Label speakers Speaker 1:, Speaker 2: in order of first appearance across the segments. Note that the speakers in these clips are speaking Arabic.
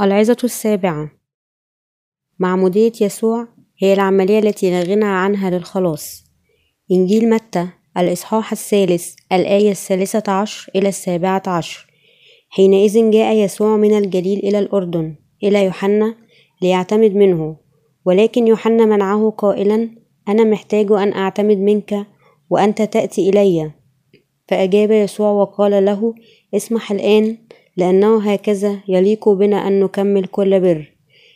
Speaker 1: العظة السابعة. معمودية يسوع هي العملية التي لا غنى عنها للخلاص. إنجيل متى الإصحاح الثالث الآية الثالثة عشر إلى السابعة عشر. حينئذ جاء يسوع من الجليل إلى الأردن إلى يوحنا ليعتمد منه. ولكن يوحنا منعه قائلا أنا محتاج أن أعتمد منك وأنت تأتي إلي. فأجاب يسوع وقال له اسمح الآن لأنه هكذا يليق بنا أن نكمل كل بر.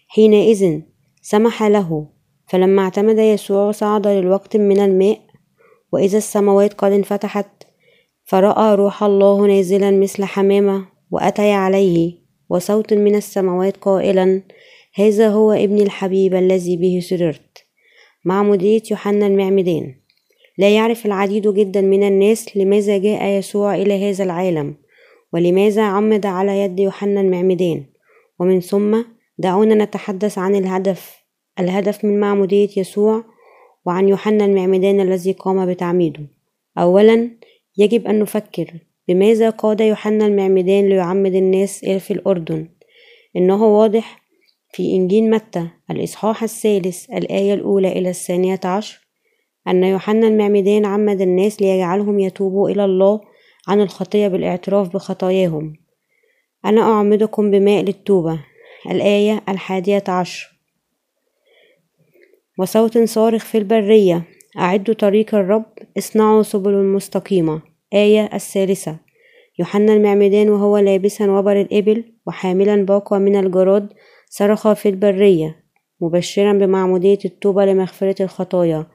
Speaker 1: حينئذ سمح له فلما اعتمد يسوع صعد للوقت من الماء وإذا السماوات قد انفتحت فرأى روح الله نازلا مثل حمامة وأتي عليه وصوت من السماوات قائلا هذا هو ابن الحبيب الذي به سررت. معمودية يوحنا المعمدان. لا يعرف العديد جدا من الناس لماذا جاء يسوع إلى هذا العالم. ولماذا عمد على يد يوحنا المعمدان ومن ثم دعونا نتحدث عن الهدف الهدف من معمودية يسوع وعن يوحنا المعمدان الذي قام بتعميده. أولا يجب أن نفكر بماذا قاد يوحنا المعمدان ليعمد الناس في الأردن. إنه واضح في إنجيل متى الإصحاح الثالث الآية الأولى إلى الثانية عشر أن يوحنا المعمدان عمد الناس ليجعلهم يتوبوا إلى الله عن الخطية بالاعتراف بخطاياهم. أنا أعمدكم بماء للتوبة. الآية الحادية عشر. وصوت صارخ في البرية. أعدوا طريق الرب. اصنعوا سبل مستقيمة. آية الثالثة. يوحنا المعمدان وهو لابسا وبر الإبل وحاملا باقة من الجراد صرخ في البرية. مبشرا بمعمودية التوبة لمغفرة الخطايا.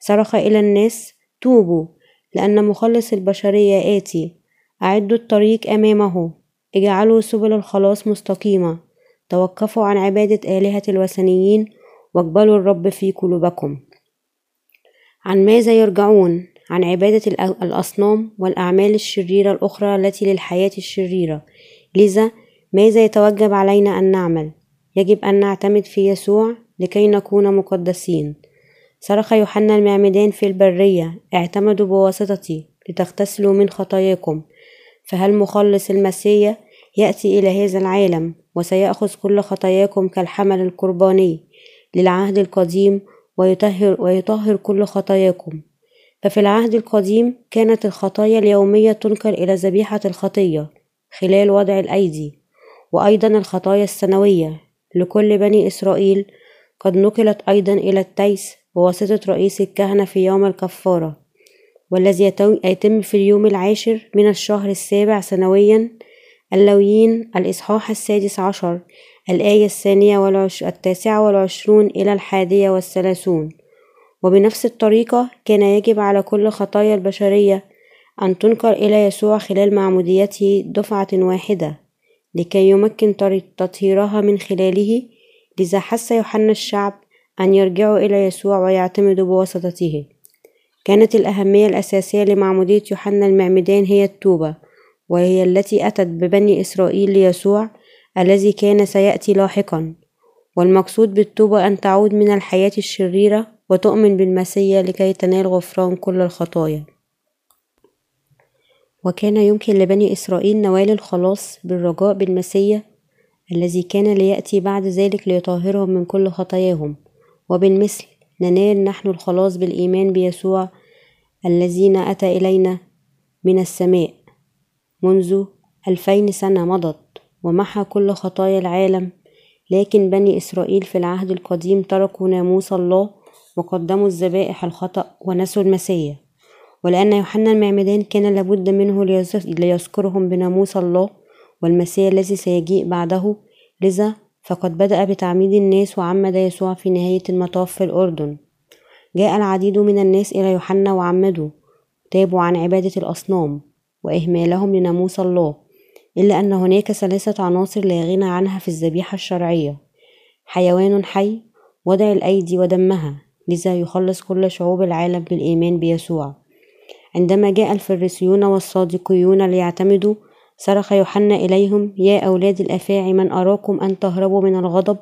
Speaker 1: صرخ إلى الناس توبوا. لأن مخلص البشرية آتي. أعدوا الطريق أمامه. اجعلوا سبل الخلاص مستقيمة. توقفوا عن عبادة آلهة الوثنيين واقبلوا الرب في قلوبكم. عن ماذا يرجعون؟ عن عبادة الأصنام والأعمال الشريرة الأخرى التي للحياة الشريرة. لذا ماذا يتوجب علينا أن نعمل؟ يجب أن نعتمد في يسوع لكي نكون مقدسين. صرخ يوحنا المعمدان في البرية اعتمدوا بواسطتي لتغتسلوا من خطاياكم فهل مخلص المسيح يأتي إلى هذا العالم وسيأخذ كل خطاياكم كالحمل القرباني للعهد القديم ويطهر, ويطهر كل خطاياكم؟ ففي العهد القديم كانت الخطايا اليومية تنكر إلى ذبيحة الخطية خلال وضع الأيدي وأيضا الخطايا السنوية. لكل بني إسرائيل قد نقلت أيضا إلى التيس بواسطة رئيس الكهنة في يوم الكفارة والذي يتم في اليوم العاشر من الشهر السابع سنويا اللويين الإصحاح السادس عشر الآية الثانية والعش... التاسعة والعشرون إلى الحادية والثلاثون. وبنفس الطريقة كان يجب على كل خطايا البشرية أن تنكر إلى يسوع خلال معموديته دفعة واحدة لكي يمكن تطهيرها من خلاله لذا حث يوحنا الشعب أن يرجعوا إلى يسوع ويعتمدوا بواسطته. كانت الأهمية الأساسية لمعمودية يوحنا المعمدان هي التوبة وهي التي أتت ببني إسرائيل ليسوع الذي كان سيأتي لاحقا. والمقصود بالتوبة أن تعود من الحياة الشريرة وتؤمن بالمسيا لكي تنال غفران كل الخطايا. وكان يمكن لبني إسرائيل نوال الخلاص بالرجاء بالمسيا الذي كان ليأتي بعد ذلك ليطهرهم من كل خطاياهم. وبالمثل ننال نحن الخلاص بالإيمان بيسوع الذين أتى إلينا من السماء منذ ألفين سنة مضت ومحى كل خطايا العالم لكن بني إسرائيل في العهد القديم تركوا ناموس الله وقدموا الذبائح الخطأ ونسوا المسيح. ولأن يوحنا المعمدان كان لابد منه ليذكرهم بناموس الله والمسيح الذي سيجيء بعده لذا فقد بدأ بتعميد الناس وعمد يسوع في نهاية المطاف في الأردن. جاء العديد من الناس إلى يوحنا وعمدوا تابوا عن عبادة الأصنام وإهمالهم لناموس الله إلا أن هناك ثلاثة عناصر لا غنى عنها في الذبيحة الشرعية. حيوان حي وضع الأيدي ودمها لذا يخلص كل شعوب العالم بالإيمان بيسوع. عندما جاء الفريسيون والصادقيون ليعتمدوا صرخ يوحنا إليهم يا أولاد الأفاعي من أراكم أن تهربوا من الغضب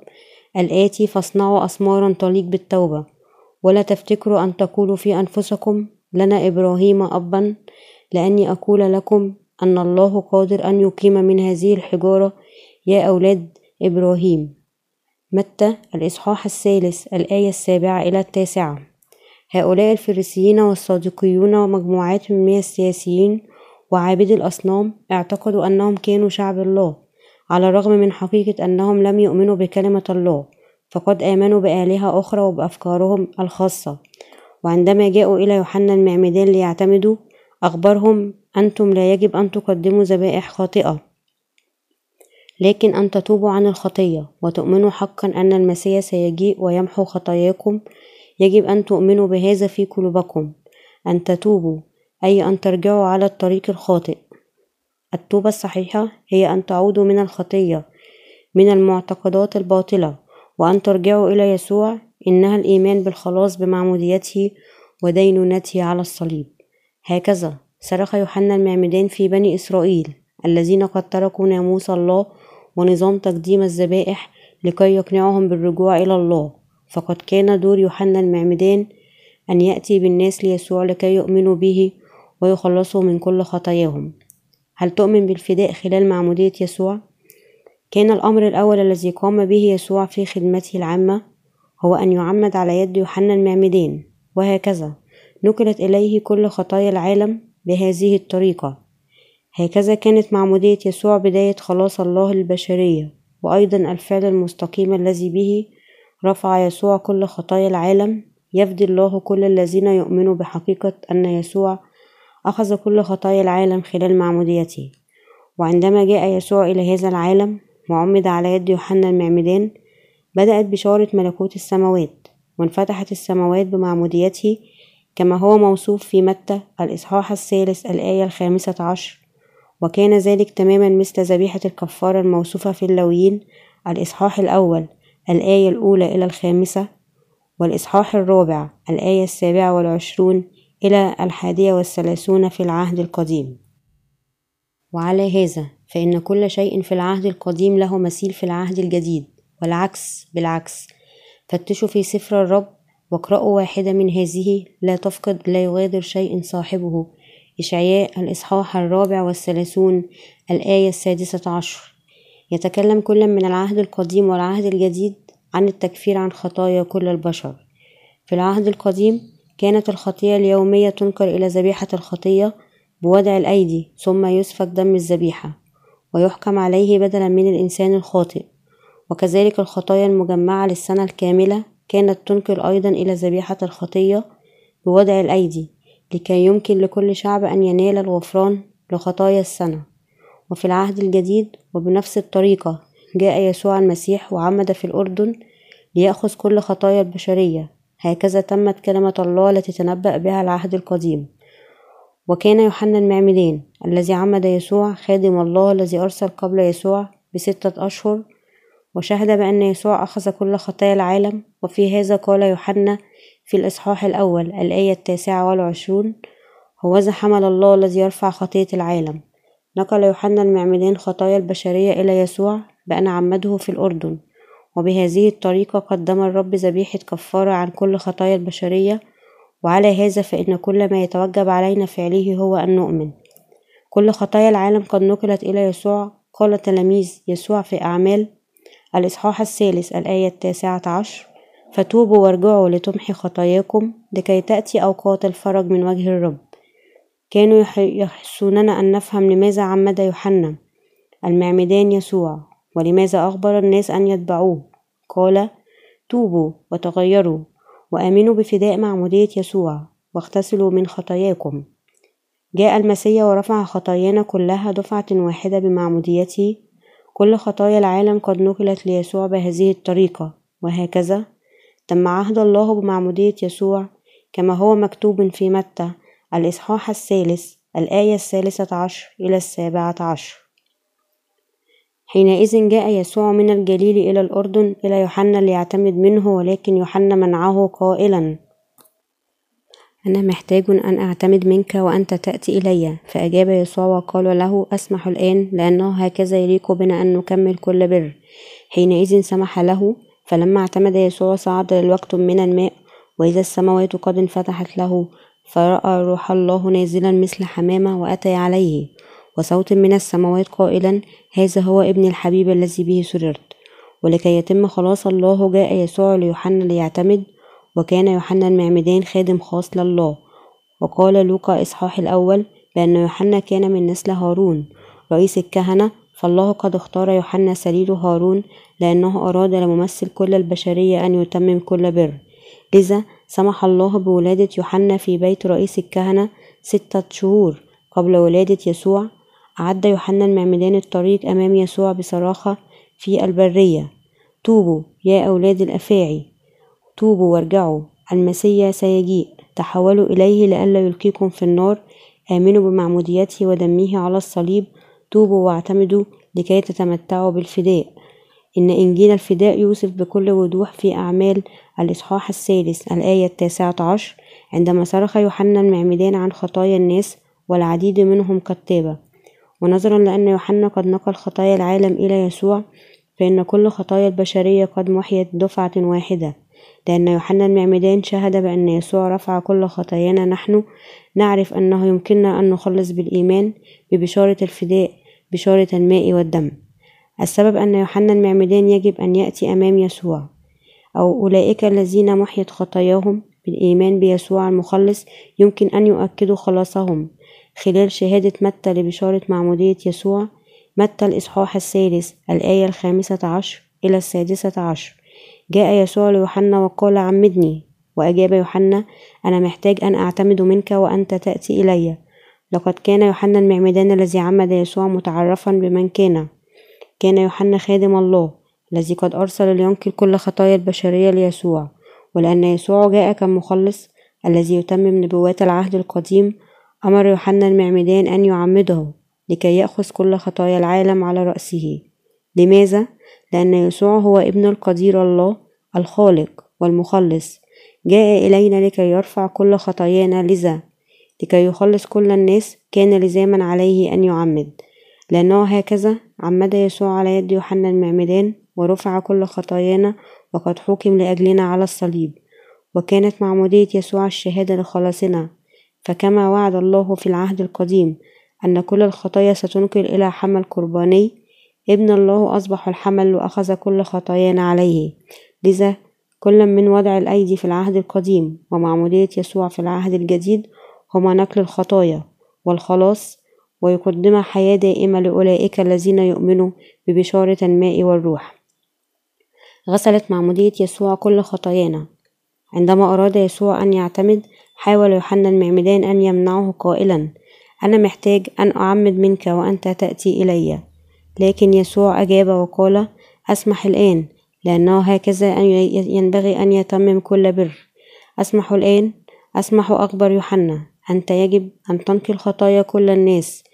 Speaker 1: الآتي فاصنعوا أسمارا تليق بالتوبة. ولا تفتكروا أن تقولوا في أنفسكم لنا إبراهيم أبا لأني أقول لكم أن الله قادر أن يقيم من هذه الحجارة يا أولاد إبراهيم. متى؟ الإصحاح الثالث الآية السابعة إلى التاسعة. هؤلاء الفريسيين والصادقيون ومجموعات من السياسيين وعابدي الأصنام اعتقدوا أنهم كانوا شعب الله على الرغم من حقيقة أنهم لم يؤمنوا بكلمة الله فقد آمنوا بآلهة أخرى وبأفكارهم الخاصة. وعندما جاءوا إلى يوحنا المعمدان ليعتمدوا أخبرهم أنتم لا يجب أن تقدموا ذبائح خاطئة. لكن أن تتوبوا عن الخطية وتؤمنوا حقا أن المسيح سيجيء ويمحو خطاياكم يجب أن تؤمنوا بهذا في قلوبكم. أن تتوبوا أي أن ترجعوا على الطريق الخاطئ. التوبة الصحيحة هي أن تعودوا من الخطية من المعتقدات الباطلة وأن ترجعوا إلى يسوع إنها الإيمان بالخلاص بمعموديته ودينونته على الصليب. هكذا صرخ يوحنا المعمدان في بني إسرائيل الذين قد تركوا ناموس الله ونظام تقديم الذبائح لكي يقنعهم بالرجوع إلى الله. فقد كان دور يوحنا المعمدان أن يأتي بالناس ليسوع لكي يؤمنوا به ويخلصوا من كل خطاياهم هل تؤمن بالفداء خلال معمودية يسوع؟ كان الأمر الأول الذي قام به يسوع في خدمته العامة هو أن يعمد على يد يوحنا المعمدان وهكذا نقلت إليه كل خطايا العالم بهذه الطريقة هكذا كانت معمودية يسوع بداية خلاص الله للبشرية وأيضا الفعل المستقيم الذي به رفع يسوع كل خطايا العالم يفدي الله كل الذين يؤمنوا بحقيقة أن يسوع أخذ كل خطايا العالم خلال معموديته. وعندما جاء يسوع إلى هذا العالم وعمد على يد يوحنا المعمدان بدأت بشارة ملكوت السماوات وانفتحت السماوات بمعموديته كما هو موصوف في متى الإصحاح الثالث الآية الخامسة عشر. وكان ذلك تماما مثل ذبيحة الكفارة الموصوفة في اللويين الإصحاح الأول الآية الأولى إلى الخامسة والإصحاح الرابع الآية السابعة والعشرون إلى الحادية والثلاثون في العهد القديم. وعلى هذا فإن كل شيء في العهد القديم له مثيل في العهد الجديد والعكس بالعكس. فتشوا في سفر الرب واقرأوا واحدة من هذه لا تفقد لا يغادر شيء صاحبه. إشعياء الإصحاح الرابع والثلاثون الآية السادسة عشر. يتكلم كل من العهد القديم والعهد الجديد عن التكفير عن خطايا كل البشر. في العهد القديم كانت الخطية اليومية تنكر إلى ذبيحة الخطية بوضع الأيدي ثم يسفك دم الذبيحة ويحكم عليه بدلا من الإنسان الخاطئ. وكذلك الخطايا المجمعة للسنة الكاملة كانت تنكر أيضا إلى ذبيحة الخطية بوضع الأيدي لكي يمكن لكل شعب أن ينال الغفران لخطايا السنة. وفي العهد الجديد وبنفس الطريقة جاء يسوع المسيح وعمد في الأردن ليأخذ كل خطايا البشرية هكذا تمت كلمة الله التي تنبأ بها العهد القديم. وكان يوحنا المعمدان الذي عمد يسوع خادم الله الذي أرسل قبل يسوع بستة أشهر وشهد بأن يسوع أخذ كل خطايا العالم. وفي هذا قال يوحنا في الإصحاح الأول الآية التاسعة والعشرون هوذا حمل الله الذي يرفع خطية العالم نقل يوحنا المعمدان خطايا البشرية إلى يسوع بأن عمده في الأردن. وبهذه الطريقة قدم الرب ذبيحة كفارة عن كل خطايا البشرية وعلى هذا فإن كل ما يتوجب علينا فعله هو أن نؤمن. كل خطايا العالم قد نقلت إلى يسوع قال تلاميذ يسوع في أعمال الإصحاح الثالث الآية التاسعة عشر فتوبوا وارجعوا لتمحي خطاياكم لكي تأتي أوقات الفرج من وجه الرب. كانوا يحسوننا أن نفهم لماذا عمد يوحنا. المعمدان يسوع ولماذا أخبر الناس أن يتبعوه؟ قال توبوا وتغيروا وآمنوا بفداء معمودية يسوع واغتسلوا من خطاياكم. جاء المسيح ورفع خطايانا كلها دفعة واحدة بمعموديته. كل خطايا العالم قد نقلت ليسوع بهذه الطريقة وهكذا تم عهد الله بمعمودية يسوع كما هو مكتوب في متى الإصحاح الثالث الآية الثالثة عشر إلى السابعة عشر. حينئذ جاء يسوع من الجليل إلى الأردن إلى يوحنا ليعتمد منه ولكن يوحنا منعه قائلا. أنا محتاج أن أعتمد منك وأنت تأتي إلي. فأجاب يسوع وقال له أسمح الآن لأنه هكذا يليق بنا أن نكمل كل بر. حينئذ سمح له. فلما اعتمد يسوع صعد للوقت من الماء وإذا السماوات قد انفتحت له فرأى روح الله نازلا مثل حمامة وأتى عليه. وصوت من السماوات قائلا هذا هو ابن الحبيب الذي به سررت. ولكي يتم خلاص الله جاء يسوع ليوحنا ليعتمد وكان يوحنا المعمدان خادم خاص لله. وقال لوقا إصحاح الأول بأن يوحنا كان من نسل هارون رئيس الكهنة فالله قد اختار يوحنا سليل هارون لأنه أراد لممثل كل البشرية أن يتمم كل بر. لذا سمح الله بولادة يوحنا في بيت رئيس الكهنة ستة شهور قبل ولادة يسوع أعد يوحنا المعمدان الطريق أمام يسوع بصراخة في البرية. توبوا يا أولاد الأفاعي توبوا وارجعوا المسيا سيجيء تحولوا إليه لئلا يلقيكم في النار آمنوا بمعموديته ودمه على الصليب توبوا واعتمدوا لكي تتمتعوا بالفداء. إن إنجيل الفداء يوصف بكل وضوح في أعمال الإصحاح الثالث الآية التاسعة عشر عندما صرخ يوحنا المعمدان عن خطايا الناس والعديد منهم قد ونظرا لأن يوحنا قد نقل خطايا العالم إلى يسوع فإن كل خطايا البشرية قد محيت دفعة واحدة. لأن يوحنا المعمدان شهد بأن يسوع رفع كل خطايانا نحن. نعرف أنه يمكننا أن نخلص بالإيمان ببشارة الفداء بشارة الماء والدم. السبب أن يوحنا المعمدان يجب أن يأتي أمام يسوع. أو أولئك الذين محيت خطاياهم بالإيمان بيسوع المخلص يمكن أن يؤكدوا خلاصهم. خلال شهادة متى لبشارة معمودية يسوع متى الإصحاح الثالث الآية الخامسة عشر إلى السادسة عشر. جاء يسوع ليوحنا وقال عمدني وأجاب يوحنا أنا محتاج أن أعتمد منك وأنت تأتي إلي. لقد كان يوحنا المعمدان الذي عمد يسوع متعرفا بمن كان. كان يوحنا خادم الله الذي قد أرسل لينقل كل خطايا البشرية ليسوع. ولأن يسوع جاء كمخلص الذي يتمم نبوات العهد القديم أمر يوحنا المعمدان أن يعمده لكي يأخذ كل خطايا العالم على رأسه. لماذا؟ لأن يسوع هو ابن القدير الله الخالق والمخلص. جاء إلينا لكي يرفع كل خطايانا لذا لكي يخلص كل الناس كان لزاما عليه أن يعمد. لأنه هكذا عمد يسوع على يد يوحنا المعمدان ورفع كل خطايانا وقد حكم لأجلنا على الصليب. وكانت معمودية يسوع الشهادة لخلاصنا. فكما وعد الله في العهد القديم أن كل الخطايا ستنقل إلى حمل قرباني ابن الله أصبح الحمل وأخذ كل خطايانا عليه. لذا كل من وضع الأيدي في العهد القديم ومعمودية يسوع في العهد الجديد هما نقل الخطايا والخلاص ويقدم حياة دائمة لأولئك الذين يؤمنوا ببشارة الماء والروح. غسلت معمودية يسوع كل خطايانا. عندما أراد يسوع أن يعتمد حاول يوحنا المعمدان أن يمنعه قائلا أنا محتاج أن أعمد منك وأنت تأتي إلي. لكن يسوع أجاب وقال أسمح الآن لأنه هكذا ينبغي أن يتمم كل بر. أسمح الآن أسمح أكبر يوحنا أنت يجب أن تنقل خطايا كل الناس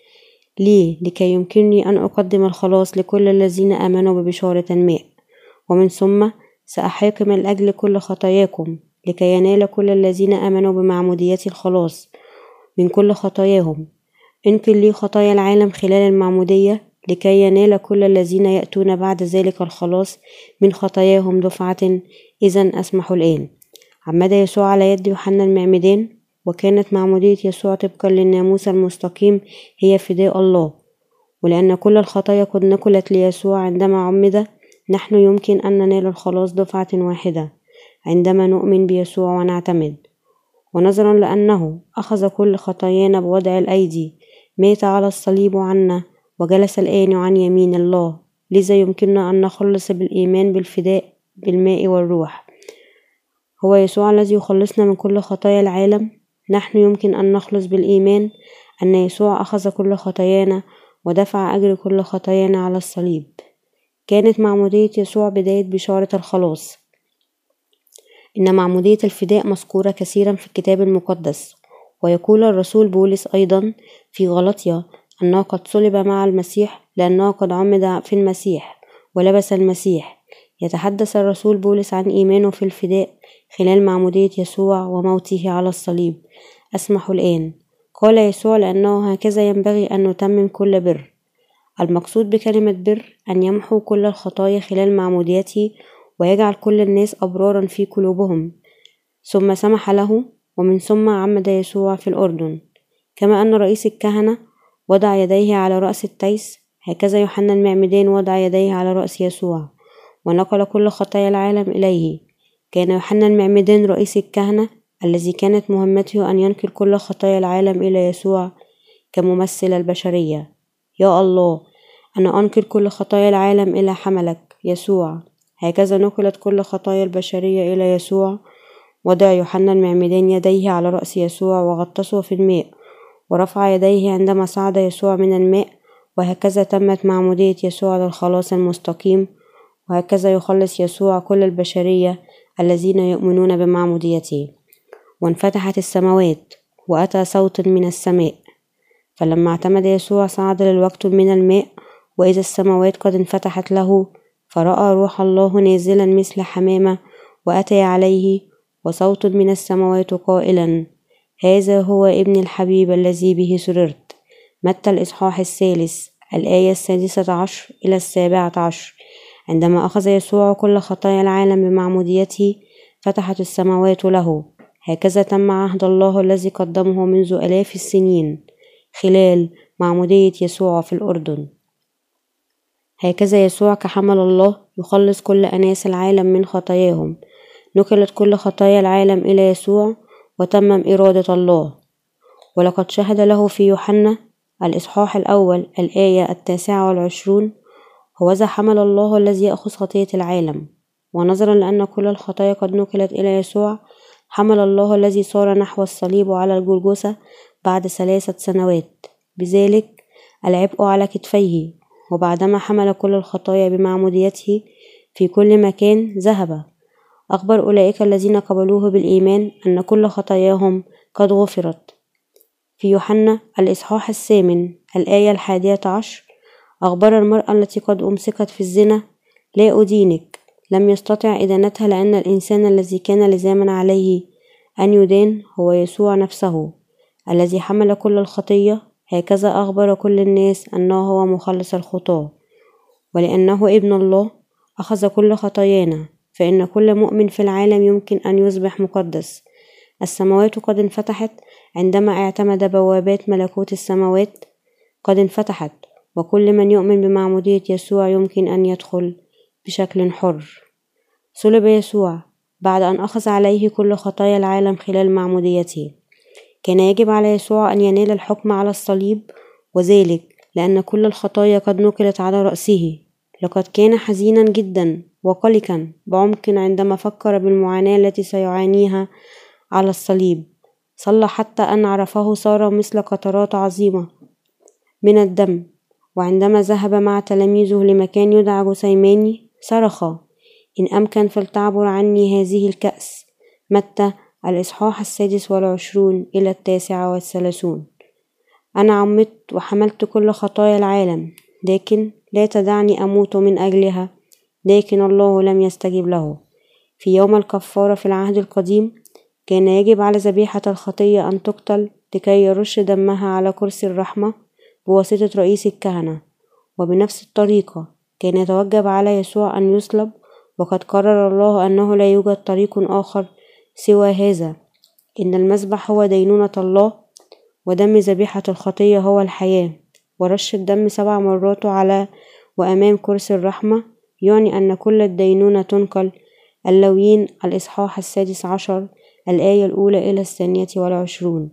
Speaker 1: لي لكي يمكنني أن أقدم الخلاص لكل الذين آمنوا ببشارة الماء ومن ثم سأحاكم لأجل كل خطاياكم. لكي ينال كل الذين آمنوا بمعمودية الخلاص من كل خطاياهم. انقل لي خطايا العالم خلال المعمودية لكي ينال كل الذين يأتون بعد ذلك الخلاص من خطاياهم دفعة إذا أسمح الآن. عمد يسوع على يد يوحنا المعمدان وكانت معمودية يسوع طبقا للناموس المستقيم هي فداء الله. ولأن كل الخطايا قد نقلت ليسوع عندما عمد نحن يمكن أن ننال الخلاص دفعة واحدة. عندما نؤمن بيسوع ونعتمد. ونظرا لأنه أخذ كل خطايانا بوضع الأيدي. مات على الصليب عنا وجلس الآن عن يمين الله. لذا يمكننا أن نخلص بالإيمان بالفداء بالماء والروح. هو يسوع الذي يخلصنا من كل خطايا العالم؟ نحن يمكن أن نخلص بالإيمان أن يسوع أخذ كل خطايانا ودفع أجر كل خطايانا على الصليب. كانت معمودية يسوع بداية بشارة الخلاص. إن معمودية الفداء مذكورة كثيرا في الكتاب المقدس ويقول الرسول بولس أيضا في غلطية أنه قد صلب مع المسيح لأنه قد عمد في المسيح ولبس المسيح يتحدث الرسول بولس عن إيمانه في الفداء خلال معمودية يسوع وموته على الصليب. أسمح الآن. قال يسوع لأنه هكذا ينبغي أن نتمم كل بر. المقصود بكلمة بر أن يمحو كل الخطايا خلال معموديته ويجعل كل الناس أبرارا في قلوبهم. ثم سمح له ومن ثم عمد يسوع في الأردن. كما أن رئيس الكهنة وضع يديه على رأس التيس هكذا يوحنا المعمدان وضع يديه على رأس يسوع ونقل كل خطايا العالم إليه. كان يوحنا المعمدان رئيس الكهنة الذي كانت مهمته أن ينقل كل خطايا العالم إلى يسوع كممثل البشرية. يا الله أنا أنقل كل خطايا العالم إلى حملك يسوع. هكذا نقلت كل خطايا البشرية إلى يسوع وضع يوحنا المعمدان يديه على رأس يسوع وغطسه في الماء ورفع يديه عندما صعد يسوع من الماء وهكذا تمت معمودية يسوع للخلاص المستقيم وهكذا يخلص يسوع كل البشرية الذين يؤمنون بمعموديته. وانفتحت السماوات وأتى صوت من السماء. فلما اعتمد يسوع صعد للوقت من الماء وإذا السماوات قد انفتحت له فرأى روح الله نازلا مثل حمامة وأتى عليه وصوت من السماوات قائلا هذا هو ابن الحبيب الذي به سررت. متى الإصحاح الثالث؟ الآية السادسة عشر إلى السابعة عشر. عندما أخذ يسوع كل خطايا العالم بمعموديته فتحت السماوات له. هكذا تم عهد الله الذي قدمه منذ آلاف السنين خلال معمودية يسوع في الأردن. هكذا يسوع كحمل الله يخلص كل أناس العالم من خطاياهم. نقلت كل خطايا العالم إلى يسوع وتمم إرادة الله. ولقد شهد له في يوحنا الإصحاح الأول الآية التاسعة والعشرون هوذا حمل الله الذي يأخذ خطية العالم. ونظرا لأن كل الخطايا قد نقلت إلى يسوع حمل الله الذي صار نحو الصليب على الجلجثة بعد ثلاثة سنوات. بذلك العبء على كتفيه. وبعدما حمل كل الخطايا بمعموديته في كل مكان ذهب. أخبر أولئك الذين قبلوه بالإيمان أن كل خطاياهم قد غفرت. في يوحنا الإصحاح الثامن الآية الحادية عشر أخبر المرأة التي قد أمسكت في الزنا لا أدينك لم يستطع إدانتها لأن الإنسان الذي كان لزاما عليه أن يدان هو يسوع نفسه الذي حمل كل الخطية هكذا أخبر كل الناس أنه هو مخلص الخطاة ولأنه ابن الله أخذ كل خطايانا فإن كل مؤمن في العالم يمكن أن يصبح مقدس. السماوات قد انفتحت عندما اعتمد بوابات ملكوت السماوات. قد انفتحت وكل من يؤمن بمعمودية يسوع يمكن أن يدخل بشكل حر. صلب يسوع بعد أن أخذ عليه كل خطايا العالم خلال معموديته. كان يجب على يسوع أن ينال الحكم على الصليب وذلك لأن كل الخطايا قد نقلت على رأسه. لقد كان حزينا جدا وقلقا بعمق عندما فكر بالمعاناة التي سيعانيها على الصليب. صلى حتى أن عرفه صار مثل قطرات عظيمة من الدم وعندما ذهب مع تلاميذه لمكان يدعى جثيماني صرخ إن أمكن فلتعبر عني هذه الكأس. متى الإصحاح السادس والعشرون إلى التاسع والثلاثون. أنا عمدت وحملت كل خطايا العالم لكن لا تدعني أموت من أجلها لكن الله لم يستجب له. في يوم الكفارة في العهد القديم كان يجب على ذبيحة الخطية أن تقتل لكي يرش دمها على كرسي الرحمة بواسطة رئيس الكهنة. وبنفس الطريقة كان يتوجب على يسوع أن يصلب وقد قرر الله أنه لا يوجد طريق آخر سوى هذا. إن المذبح هو دينونة الله ودم ذبيحة الخطية هو الحياة. ورش الدم سبع مرات على وأمام كرسي الرحمة يعني أن كل الدينونة تنقل. اللويين الإصحاح السادس عشر الآية الأولى إلى الثانية والعشرون.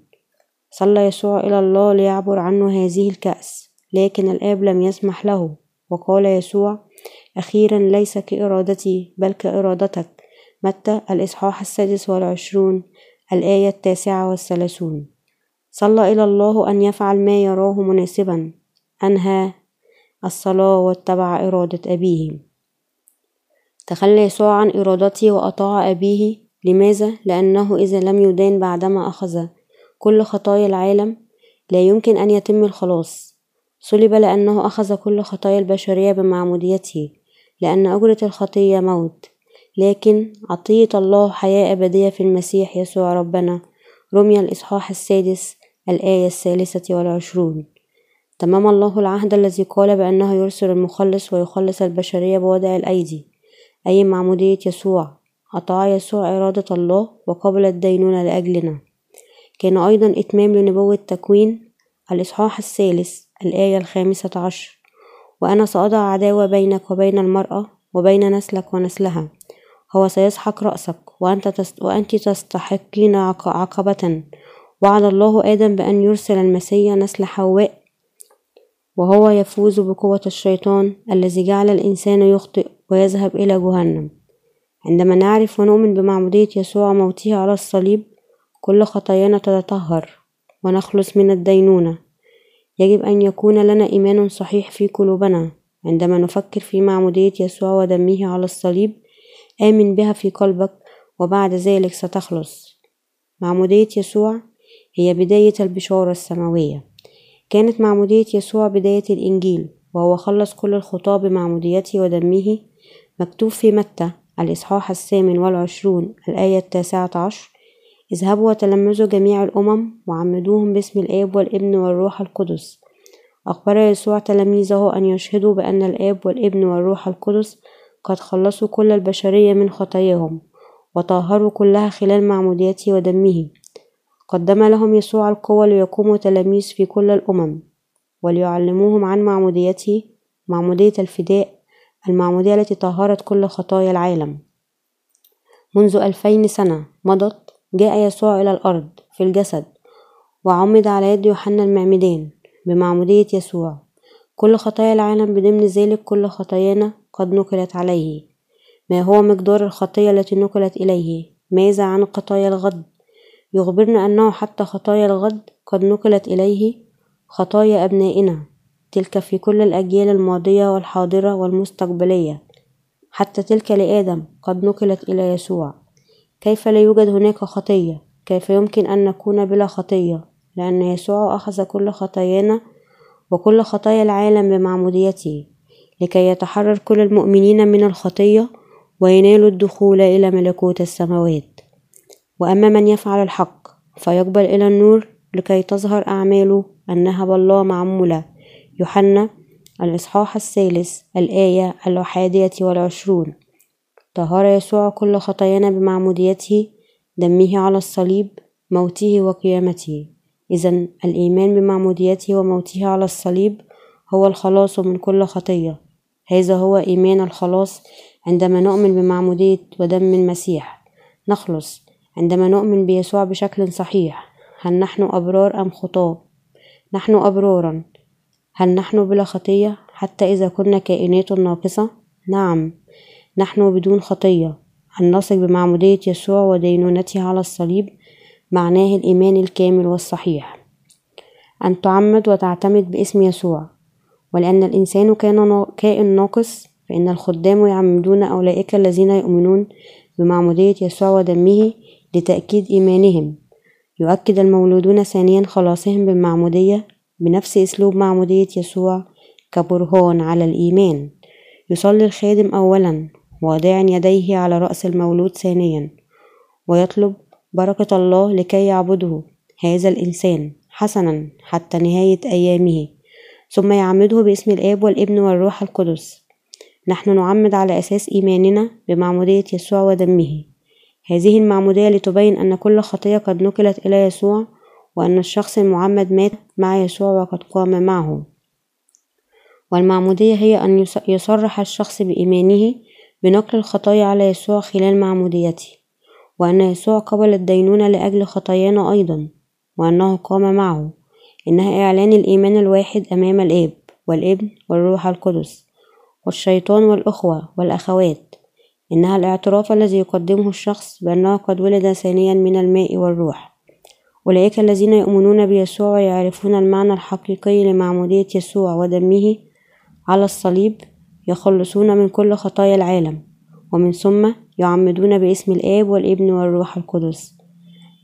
Speaker 1: صلى يسوع إلى الله ليعبر عنه هذه الكأس لكن الآب لم يسمح له وقال يسوع أخيرا ليس كإرادتي بل كإرادتك. متى؟ الإصحاح السادس والعشرون الآية التاسعة والثلاثون. صلى إلى الله أن يفعل ما يراه مناسبا. أنهى الصلاة واتبع إرادة أبيه. تخلى يسوع عن إرادته وأطاع أبيه. لماذا؟ لأنه إذا لم يدان بعدما أخذ. كل خطايا العالم لا يمكن أن يتم الخلاص. صلب لأنه أخذ كل خطايا البشرية بمعموديته. لأن أجرة الخطية موت. لكن عطية الله حياة أبدية في المسيح يسوع ربنا. رمي الإصحاح السادس الآية الثالثة والعشرون. تمام الله العهد الذي قال بأنه يرسل المخلص ويخلص البشرية بوضع الأيدي. أي معمودية يسوع؟ أطاع يسوع إرادة الله وقبل الدينونة لأجلنا. كان أيضا إتمام لنبوة تكوين. الإصحاح الثالث الآية الخامسة عشر. وأنا سأضع عداوة بينك وبين المرأة وبين نسلك ونسلها. هو سيسحق رأسك وأنت, تست وأنت تستحقين عقبة. وعد الله آدم بأن يرسل المسيح نسل حواء وهو يفوز بقوة الشيطان الذي جعل الإنسان يخطئ ويذهب إلى جهنم. عندما نعرف ونؤمن بمعمودية يسوع وموته على الصليب كل خطايانا تتطهر ونخلص من الدينونة. يجب أن يكون لنا إيمان صحيح في قلوبنا. عندما نفكر في معمودية يسوع ودمه على الصليب آمن بها في قلبك وبعد ذلك ستخلص. معمودية يسوع هي بداية البشارة السماوية. كانت معمودية يسوع بداية الإنجيل وهو خلص كل الخطاة بمعموديته ودمه مكتوب في متى الإصحاح الثامن والعشرون الآية التاسعة عشر اذهبوا وتلمذوا جميع الأمم وعمدوهم باسم الآب والابن والروح القدس أخبر يسوع تلاميذه أن يشهدوا بأن الآب والابن والروح القدس قد خلصوا كل البشرية من خطاياهم وطهروا كلها خلال معموديته ودمه. قدم لهم يسوع القوة ليقوموا تلاميذ في كل الأمم وليعلموهم عن معموديته معمودية الفداء المعمودية التي طهرت كل خطايا العالم. منذ ألفين سنة مضت جاء يسوع إلى الأرض في الجسد وعمد على يد يوحنا المعمدان بمعمودية يسوع. كل خطايا العالم بضمن ذلك كل خطايانا قد نقلت عليه. ما هو مقدار الخطية التي نقلت إليه؟ ماذا عن خطايا الغد؟ يخبرنا أنه حتى خطايا الغد قد نقلت إليه خطايا أبنائنا تلك في كل الأجيال الماضية والحاضرة والمستقبلية. حتى تلك لآدم قد نقلت إلى يسوع. كيف لا يوجد هناك خطية؟ كيف يمكن أن نكون بلا خطية؟ لأن يسوع أخذ كل خطايانا وكل خطايا العالم بمعموديته لكي يتحرر كل المؤمنين من الخطية وينالوا الدخول إلى ملكوت السماوات. وأما من يفعل الحق فيقبل إلى النور لكي تظهر أعماله أنها بالله معمولة. يوحنا الإصحاح الثالث الآية الحادية والعشرون. طهر يسوع كل خطايانا بمعموديته دمه على الصليب موته وقيامته. إذا الإيمان بمعموديته وموته على الصليب هو الخلاص من كل خطية. هذا هو إيمان الخلاص عندما نؤمن بمعمودية ودم المسيح. نخلص. عندما نؤمن بيسوع بشكل صحيح هل نحن أبرار أم خطاة؟ نحن أبرارا. هل نحن بلا خطية حتى إذا كنا كائنات ناقصة؟ نعم. نحن بدون خطية. أن نثق بمعمودية يسوع ودينونته على الصليب؟ معناه الإيمان الكامل والصحيح. أن تعمد وتعتمد باسم يسوع. ولأن الإنسان كان كائن ناقص فإن الخدام يعمدون أولئك الذين يؤمنون بمعمودية يسوع ودمه لتأكيد إيمانهم. يؤكد المولودون ثانيا خلاصهم بالمعمودية بنفس أسلوب معمودية يسوع كبرهان على الإيمان. يصلي الخادم أولا واضعا يديه على رأس المولود ثانيا ويطلب بركة الله لكي يعبده هذا الإنسان حسنا حتى نهاية أيامه. ثم يعمده باسم الآب والابن والروح القدس. نحن نعمد على أساس إيماننا بمعمودية يسوع ودمه. هذه المعمودية لتبين أن كل خطية قد نقلت إلى يسوع وأن الشخص المعمد مات مع يسوع وقد قام معه. والمعمودية هي أن يصرح الشخص بإيمانه بنقل الخطايا على يسوع خلال معموديته. وأن يسوع قبل الدينونة لأجل خطايانا أيضا وأنه قام معه إنها إعلان الإيمان الواحد أمام الآب والابن والروح القدس والشيطان والأخوة والأخوات إنها الاعتراف الذي يقدمه الشخص بأنه قد ولد ثانيا من الماء والروح. أولئك الذين يؤمنون بيسوع ويعرفون المعنى الحقيقي لمعمودية يسوع ودمه على الصليب يخلصون من كل خطايا العالم ومن ثم يعمدون باسم الآب والابن والروح القدس.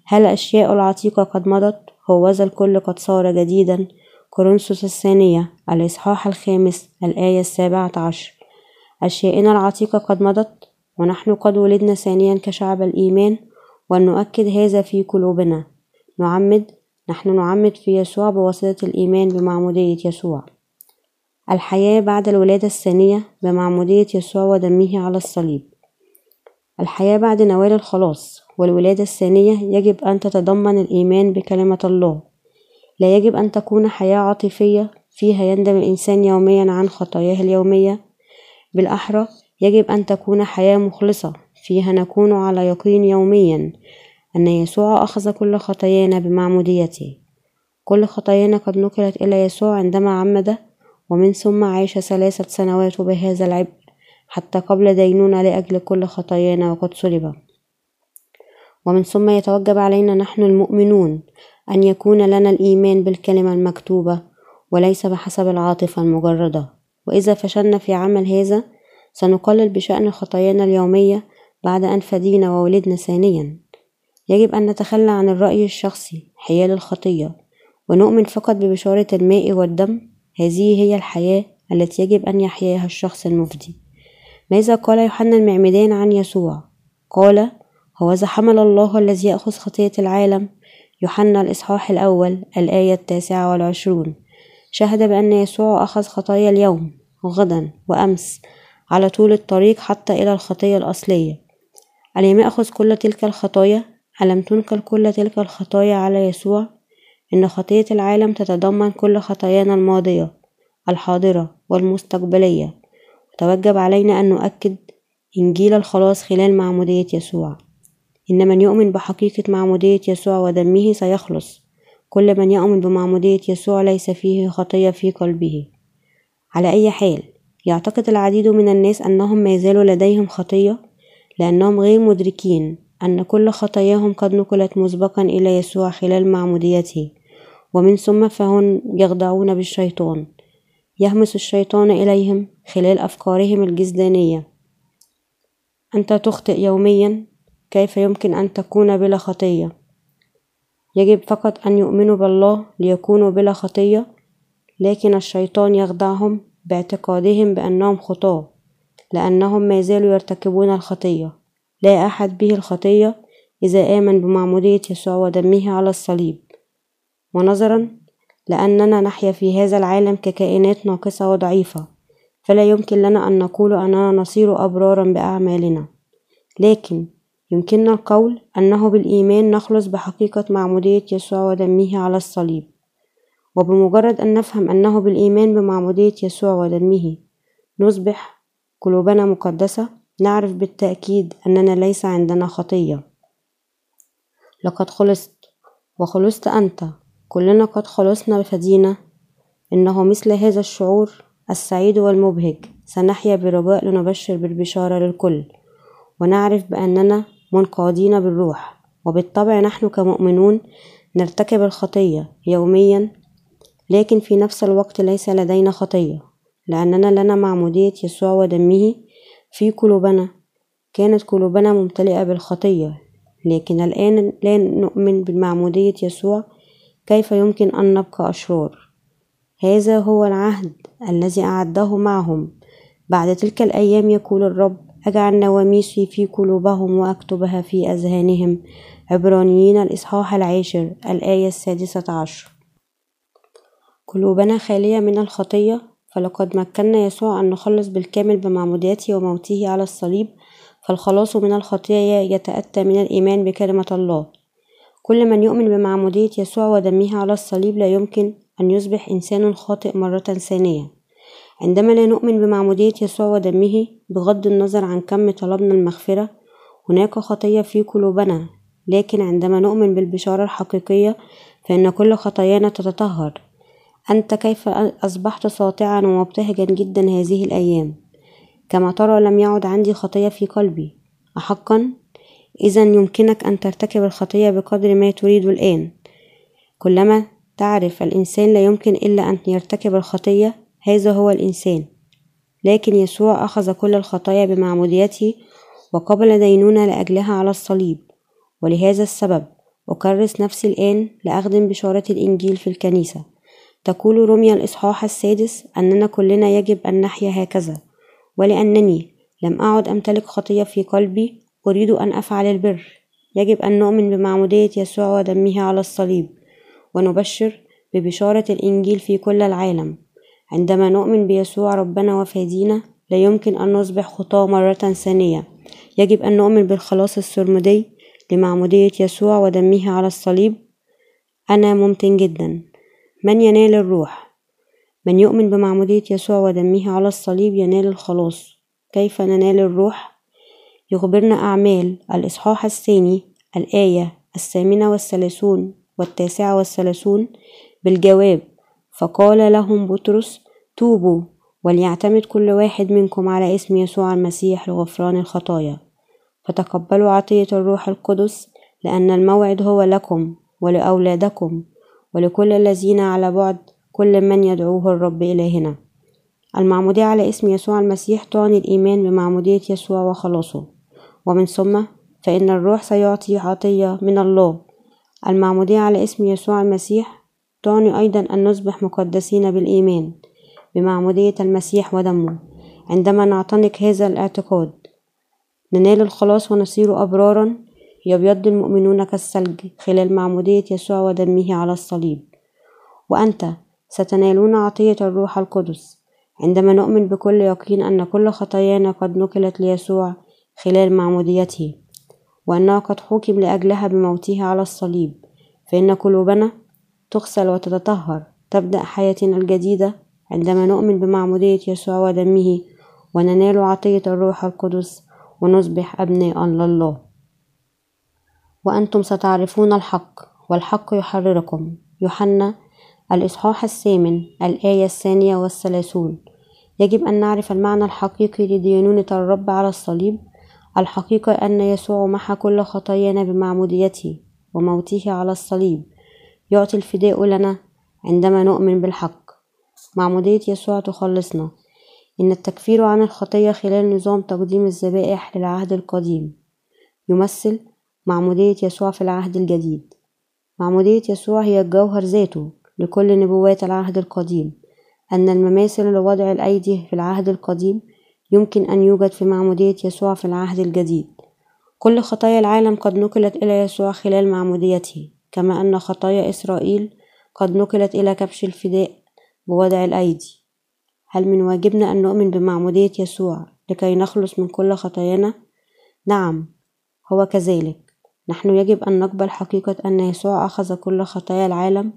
Speaker 1: هل الأشياء العتيقة قد مضت؟ هوذا الكل قد صار جديدا. كورنثوس الثانية الإصحاح الخامس الآية السابعة عشر. أشيائنا العتيقة قد مضت؟ ونحن قد ولدنا ثانيا كشعب الإيمان ونؤكد هذا في قلوبنا. نعمد نحن نعمد في يسوع بواسطة الإيمان بمعمودية يسوع. الحياة بعد الولادة الثانية بمعمودية يسوع ودمه على الصليب. الحياة بعد نوال الخلاص والولادة الثانية يجب أن تتضمن الإيمان بكلمة الله. لا يجب أن تكون حياة عاطفية فيها يندم الإنسان يوميا عن خطاياه اليومية. بالأحرى يجب أن تكون حياة مخلصة فيها نكون على يقين يوميا أن يسوع أخذ كل خطايانا بمعموديته. كل خطايانا قد نقلت إلى يسوع عندما عمد ومن ثم عاش ثلاثة سنوات بهذا العبء. حتى قبل دينونة لأجل كل خطايانا وقد صلب. ومن ثم يتوجب علينا نحن المؤمنون أن يكون لنا الإيمان بالكلمة المكتوبة وليس بحسب العاطفة المجردة. وإذا فشلنا في عمل هذا سنقلل بشأن خطايانا اليومية بعد أن فدينا وولدنا ثانيا. يجب أن نتخلى عن الرأي الشخصي حيال الخطية ونؤمن فقط ببشارة الماء والدم. هذه هي الحياة التي يجب أن يحياها الشخص المفدي. ماذا قال يوحنا المعمدان عن يسوع؟ قال هوذا حمل الله الذي يأخذ خطية العالم. يوحنا الإصحاح الأول الآية التاسعة والعشرون. شهد بأن يسوع أخذ خطايا اليوم وغدا وأمس على طول الطريق حتى إلى الخطية الأصلية. ألم يأخذ كل تلك الخطايا؟ ألم تنقل كل تلك الخطايا على يسوع؟ إن خطية العالم تتضمن كل خطايانا الماضية الحاضرة والمستقبلية. وتوجب علينا أن نؤكد إنجيل الخلاص خلال معمودية يسوع. إن من يؤمن بحقيقة معمودية يسوع ودمه سيخلص. كل من يؤمن بمعمودية يسوع ليس فيه خطية في قلبه. على أي حال يعتقد العديد من الناس أنهم ما زالوا لديهم خطية؟ لأنهم غير مدركين أن كل خطاياهم قد نقلت مسبقا إلى يسوع خلال معموديته. ومن ثم فهم يخضعون بالشيطان. يهمس الشيطان إليهم خلال أفكارهم الجسدانية. أنت تخطئ يوميا كيف يمكن أن تكون بلا خطية؟ يجب فقط أن يؤمنوا بالله ليكونوا بلا خطية لكن الشيطان يخدعهم باعتقادهم بأنهم خطاة لأنهم ما زالوا يرتكبون الخطية. لا أحد به الخطية إذا آمن بمعمودية يسوع ودمه على الصليب. ونظرا لأننا نحيا في هذا العالم ككائنات ناقصة وضعيفة. فلا يمكن لنا أن نقول أننا نصير أبرارا بأعمالنا. لكن يمكننا القول أنه بالإيمان نخلص بحقيقة معمودية يسوع ودمه على الصليب. وبمجرد أن نفهم أنه بالإيمان بمعمودية يسوع ودمه نصبح قلوبنا مقدسة نعرف بالتأكيد أننا ليس عندنا خطية. لقد خلصت وخلصت أنت. كلنا قد خلصنا بفدينا إنه مثل هذا الشعور السعيد والمبهج. سنحيا برجاء لنبشر بالبشارة للكل. ونعرف بأننا منقادين بالروح. وبالطبع نحن كمؤمنون نرتكب الخطية يوميا. لكن في نفس الوقت ليس لدينا خطية. لأننا لنا معمودية يسوع ودمه في قلوبنا. كانت قلوبنا ممتلئة بالخطية. لكن الآن لا نؤمن بالمعمودية يسوع كيف يمكن أن نبقى أشرار؟ هذا هو العهد الذي أعده معهم. بعد تلك الأيام يقول الرب أجعل نواميسي في قلوبهم وأكتبها في أذهانهم. عبرانيين الإصحاح العاشر الآية السادسة عشر. قلوبنا خالية من الخطية فلقد مكنا يسوع أن نخلص بالكامل بمعموديته وموته على الصليب فالخلاص من الخطية يتأتى من الإيمان بكلمة الله. كل من يؤمن بمعمودية يسوع ودمه على الصليب لا يمكن أن يصبح إنسان خاطئ مرة ثانية. عندما لا نؤمن بمعمودية يسوع ودمه بغض النظر عن كم طلبنا المغفرة هناك خطية في قلوبنا. لكن عندما نؤمن بالبشارة الحقيقية فإن كل خطايانا تتطهر. أنت كيف أصبحت ساطعا ومبتهجا جدا هذه الأيام؟ كما ترى لم يعد عندي خطية في قلبي. أحقا؟ إذا يمكنك أن ترتكب الخطية بقدر ما تريد الآن. كلما تعرف الإنسان لا يمكن إلا أن يرتكب الخطية هذا هو الإنسان. لكن يسوع أخذ كل الخطايا بمعموديته وقبل دينونة لأجلها على الصليب. ولهذا السبب أكرس نفسي الآن لأخدم بشارة الإنجيل في الكنيسة. تقول رمية الإصحاح السادس أننا كلنا يجب أن نحيا هكذا. ولأنني لم أعد أمتلك خطية في قلبي أريد أن أفعل البر. يجب أن نؤمن بمعمودية يسوع ودمه على الصليب ونبشر ببشارة الإنجيل في كل العالم. عندما نؤمن بيسوع ربنا وفادينا لا يمكن أن نصبح خطاة مرة ثانية. يجب أن نؤمن بالخلاص السرمدي لمعمودية يسوع ودمه على الصليب. أنا ممتن جدا. من ينال الروح؟ من يؤمن بمعمودية يسوع ودمه على الصليب ينال الخلاص. كيف ننال الروح؟ يخبرنا أعمال الإصحاح الثاني الآية الثامنة والثلاثون والتاسعة والثلاثون بالجواب فقال لهم بطرس توبوا وليعتمد كل واحد منكم على اسم يسوع المسيح لغفران الخطايا. فتقبلوا عطية الروح القدس لأن الموعد هو لكم ولأولادكم ولكل الذين على بعد كل من يدعوه الرب إلهنا. المعمودية على اسم يسوع المسيح تعني الإيمان بمعمودية يسوع وخلاصه. ومن ثم فإن الروح سيعطي عطية من الله. المعمودية على اسم يسوع المسيح تعني أيضا أن نصبح مقدسين بالإيمان بمعمودية المسيح ودمه. عندما نعتنق هذا الاعتقاد ننال الخلاص ونصير أبرارا يبيض المؤمنون كالثلج خلال معمودية يسوع ودمه على الصليب. وأنت ستنالون عطية الروح القدس. عندما نؤمن بكل يقين أن كل خطايانا قد نقلت ليسوع خلال معموديته وأنه قد حكم لأجلها بموته على الصليب فإن قلوبنا تغسل وتتطهر تبدأ حياتنا الجديدة عندما نؤمن بمعمودية يسوع ودمه وننال عطية الروح القدس ونصبح أبناء لله. وأنتم ستعرفون الحق والحق يحرركم. يوحنا الإصحاح الثامن الآية الثانية والثلاثون. يجب أن نعرف المعنى الحقيقي لدينونة الرب على الصليب الحقيقة أن يسوع محى كل خطايانا بمعموديته وموته على الصليب. يعطي الفداء لنا عندما نؤمن بالحق. معمودية يسوع تخلصنا. إن التكفير عن الخطية خلال نظام تقديم الذبائح للعهد القديم يمثل معمودية يسوع في العهد الجديد. معمودية يسوع هي الجوهر ذاته لكل نبوات العهد القديم. أن المماثل لوضع الأيدي في العهد القديم يمكن أن يوجد في معمودية يسوع في العهد الجديد. كل خطايا العالم قد نقلت إلى يسوع خلال معموديته كما أن خطايا إسرائيل قد نقلت إلى كبش الفداء بوضع الأيدي. هل من واجبنا أن نؤمن بمعمودية يسوع لكي نخلص من كل خطايانا؟ نعم هو كذلك. نحن يجب أن نقبل حقيقة أن يسوع أخذ كل خطايا العالم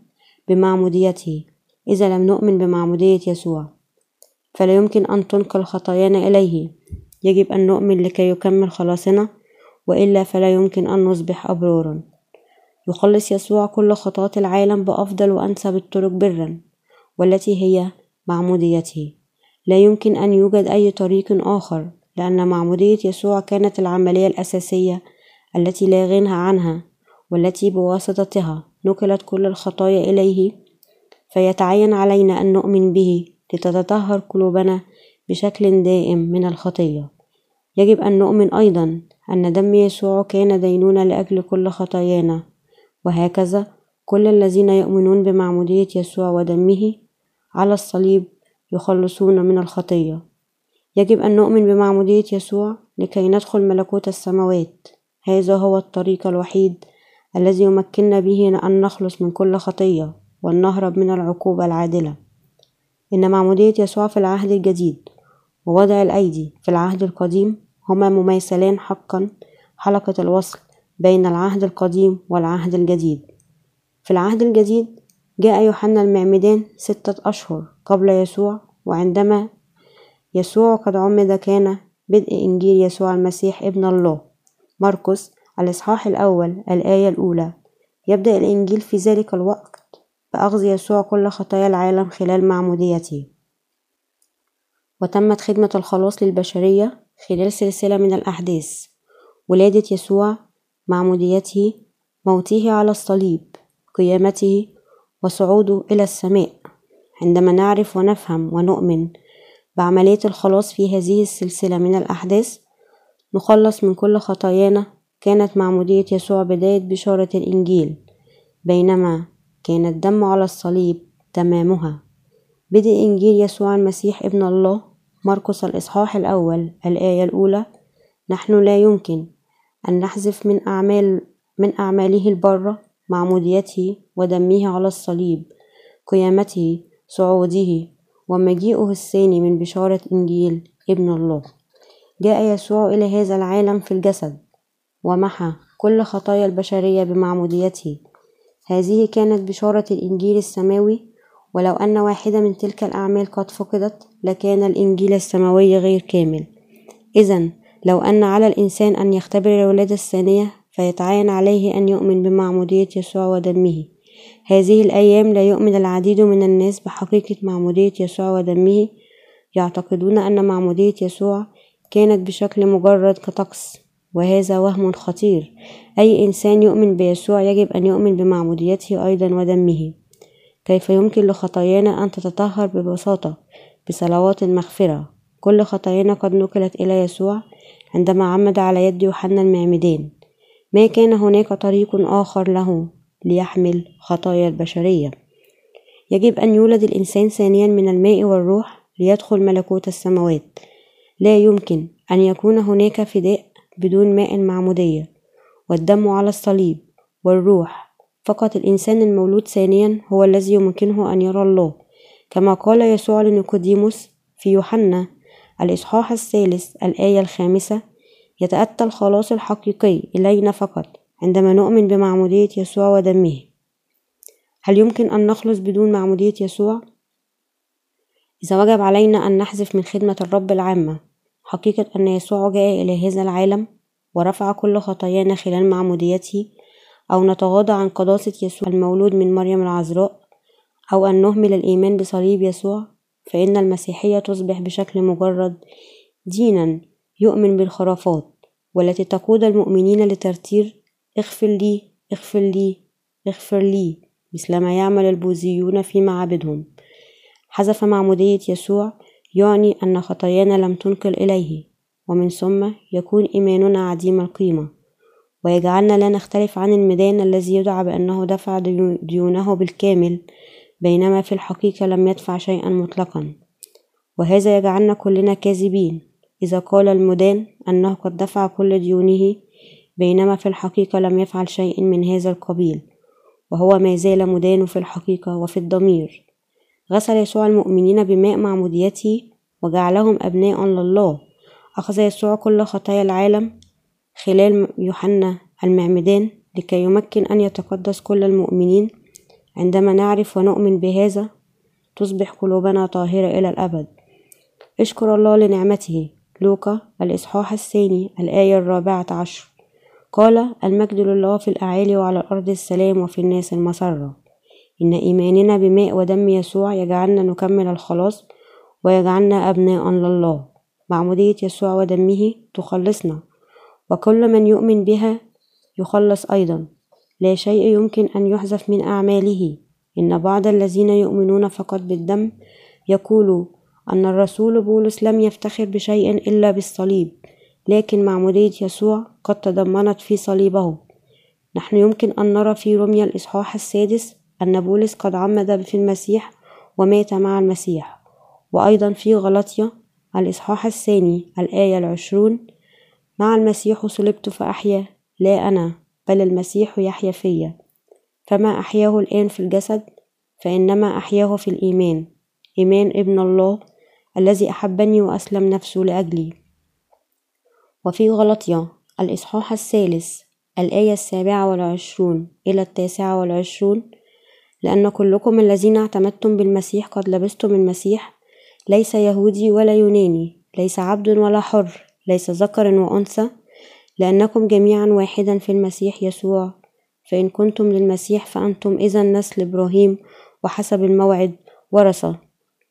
Speaker 1: بمعموديته. إذا لم نؤمن بمعمودية يسوع. فلا يمكن أن تنقل خطايانا إليه. يجب أن نؤمن لكي يكمل خلاصنا وإلا فلا يمكن أن نصبح أبرارا. يخلص يسوع كل خطاة العالم بأفضل وأنسب الطرق برا والتي هي معموديته. لا يمكن أن يوجد أي طريق آخر لأن معمودية يسوع كانت العملية الأساسية التي لا غنى عنها والتي بواسطتها نقلت كل الخطايا إليه. فيتعين علينا أن نؤمن به لتتطهر قلوبنا بشكل دائم من الخطية. يجب أن نؤمن أيضا أن دم يسوع كان دينونة لأجل كل خطايانا. وهكذا كل الذين يؤمنون بمعمودية يسوع ودمه على الصليب يخلصون من الخطية. يجب أن نؤمن بمعمودية يسوع لكي ندخل ملكوت السماوات. هذا هو الطريق الوحيد الذي يمكننا به أن نخلص من كل خطية ونهرب من العقوبة العادلة. إن معمودية يسوع في العهد الجديد ووضع الأيدي في العهد القديم هما مماثلان حقا حلقة الوصل بين العهد القديم والعهد الجديد. في العهد الجديد جاء يوحنا المعمدان ستة أشهر قبل يسوع وعندما يسوع قد عمد كان بدء إنجيل يسوع المسيح ابن الله. مرقس الإصحاح الأول الآية الأولى. يبدأ الإنجيل في ذلك الوقت بأخذ يسوع كل خطايا العالم خلال معموديته. وتمت خدمة الخلاص للبشرية خلال سلسلة من الأحداث. ولادة يسوع معموديته موته على الصليب قيامته وصعوده إلى السماء. عندما نعرف ونفهم ونؤمن بعملية الخلاص في هذه السلسلة من الأحداث نخلص من كل خطايانا. كانت معمودية يسوع بداية بشارة الإنجيل. بينما كان الدم على الصليب تمامها. بدء إنجيل يسوع المسيح ابن الله مرقس الإصحاح الأول الآية الأولى نحن لا يمكن أن نحذف من أعمال من أعماله البرة معموديته ودمه على الصليب قيامته صعوده ومجيئه الثاني من بشارة إنجيل ابن الله. جاء يسوع إلى هذا العالم في الجسد ومحى كل خطايا البشرية بمعموديته هذه كانت بشارة الإنجيل السماوي ولو أن واحدة من تلك الأعمال قد فقدت لكان الإنجيل السماوي غير كامل. إذا لو أن على الإنسان أن يختبر الولادة الثانية فيتعين عليه أن يؤمن بمعمودية يسوع ودمه. هذه الأيام لا يؤمن العديد من الناس بحقيقة معمودية يسوع ودمه. يعتقدون أن معمودية يسوع كانت بشكل مجرد كطقس. وهذا وهم خطير. أي إنسان يؤمن بيسوع يجب أن يؤمن بمعموديته أيضا ودمه. كيف يمكن لخطايانا أن تتطهر ببساطة؟ بصلوات المغفرة كل خطايانا قد نقلت إلى يسوع عندما عمد على يد يوحنا المعمدان ما كان هناك طريق آخر له ليحمل خطايا البشرية؟ يجب أن يولد الإنسان ثانيا من الماء والروح ليدخل ملكوت السماوات. لا يمكن أن يكون هناك فداء بدون ماء المعمودية والدم على الصليب والروح. فقط الإنسان المولود ثانيا هو الذي يمكنه أن يرى الله كما قال يسوع لنيقوديموس في يوحنا الإصحاح الثالث الآية الخامسة يتأتى الخلاص الحقيقي إلينا فقط عندما نؤمن بمعمودية يسوع ودمه. هل يمكن أن نخلص بدون معمودية يسوع؟ إذا وجب علينا أن نحذف من خدمة الرب العامة. حقيقة أن يسوع جاء إلى هذا العالم ورفع كل خطايانا خلال معموديته أو نتغاضى عن قداسة يسوع المولود من مريم العذراء أو أن نهمل الإيمان بصليب يسوع فإن المسيحية تصبح بشكل مجرد دينا يؤمن بالخرافات والتي تقود المؤمنين لترتير اغفر لي اغفر لي اغفر لي مثلما يعمل البوذيون في معابدهم حذف معمودية يسوع يعني أن خطايانا لم تنقل إليه ومن ثم يكون إيماننا عديم القيمة. ويجعلنا لا نختلف عن الميدان الذي يدعى بأنه دفع ديونه بالكامل بينما في الحقيقة لم يدفع شيئا مطلقا. وهذا يجعلنا كلنا كاذبين. إذا قال المدان أنه قد دفع كل ديونه بينما في الحقيقة لم يفعل شيء من هذا القبيل. وهو ما زال مدان في الحقيقة وفي الضمير. غسل يسوع المؤمنين بماء معموديته وجعلهم أبناء لله. أخذ يسوع كل خطايا العالم خلال يوحنا المعمدان لكي يمكن أن يتقدس كل المؤمنين عندما نعرف ونؤمن بهذا تصبح قلوبنا طاهرة إلى الأبد. اشكر الله لنعمته. لوقا الإصحاح الثاني الآية الرابعة عشر. قال المجد لله في الأعالي وعلى الأرض السلام وفي الناس المسرة. إن إيماننا بماء ودم يسوع يجعلنا نكمل الخلاص ويجعلنا أبناء لله. معمودية يسوع ودمه تخلصنا. وكل من يؤمن بها يخلص أيضا. لا شيء يمكن أن يحذف من أعماله. إن بعض الذين يؤمنون فقط بالدم يقولوا أن الرسول بولس لم يفتخر بشيء إلا بالصليب لكن معمودية يسوع قد تضمنت في صليبه. نحن يمكن أن نرى في رمية الإصحاح السادس أن بولس قد عمد في المسيح ومات مع المسيح. وأيضا في غلطية الإصحاح الثاني الآية العشرون مع المسيح صلبت فأحيا لا أنا بل المسيح يحيا فيا. فما أحياه الآن في الجسد فإنما أحياه في الإيمان. إيمان ابن الله الذي أحبني وأسلم نفسه لأجلي. وفي غلطية الإصحاح الثالث الآية السابعة والعشرون إلى التاسعة والعشرون لأن كلكم الذين اعتمدتم بالمسيح قد لبستم المسيح ليس يهودي ولا يوناني ليس عبد ولا حر ليس ذكر وأنثى لأنكم جميعا واحدا في المسيح يسوع. فإن كنتم للمسيح فأنتم إذا نسل إبراهيم وحسب الموعد ورثة.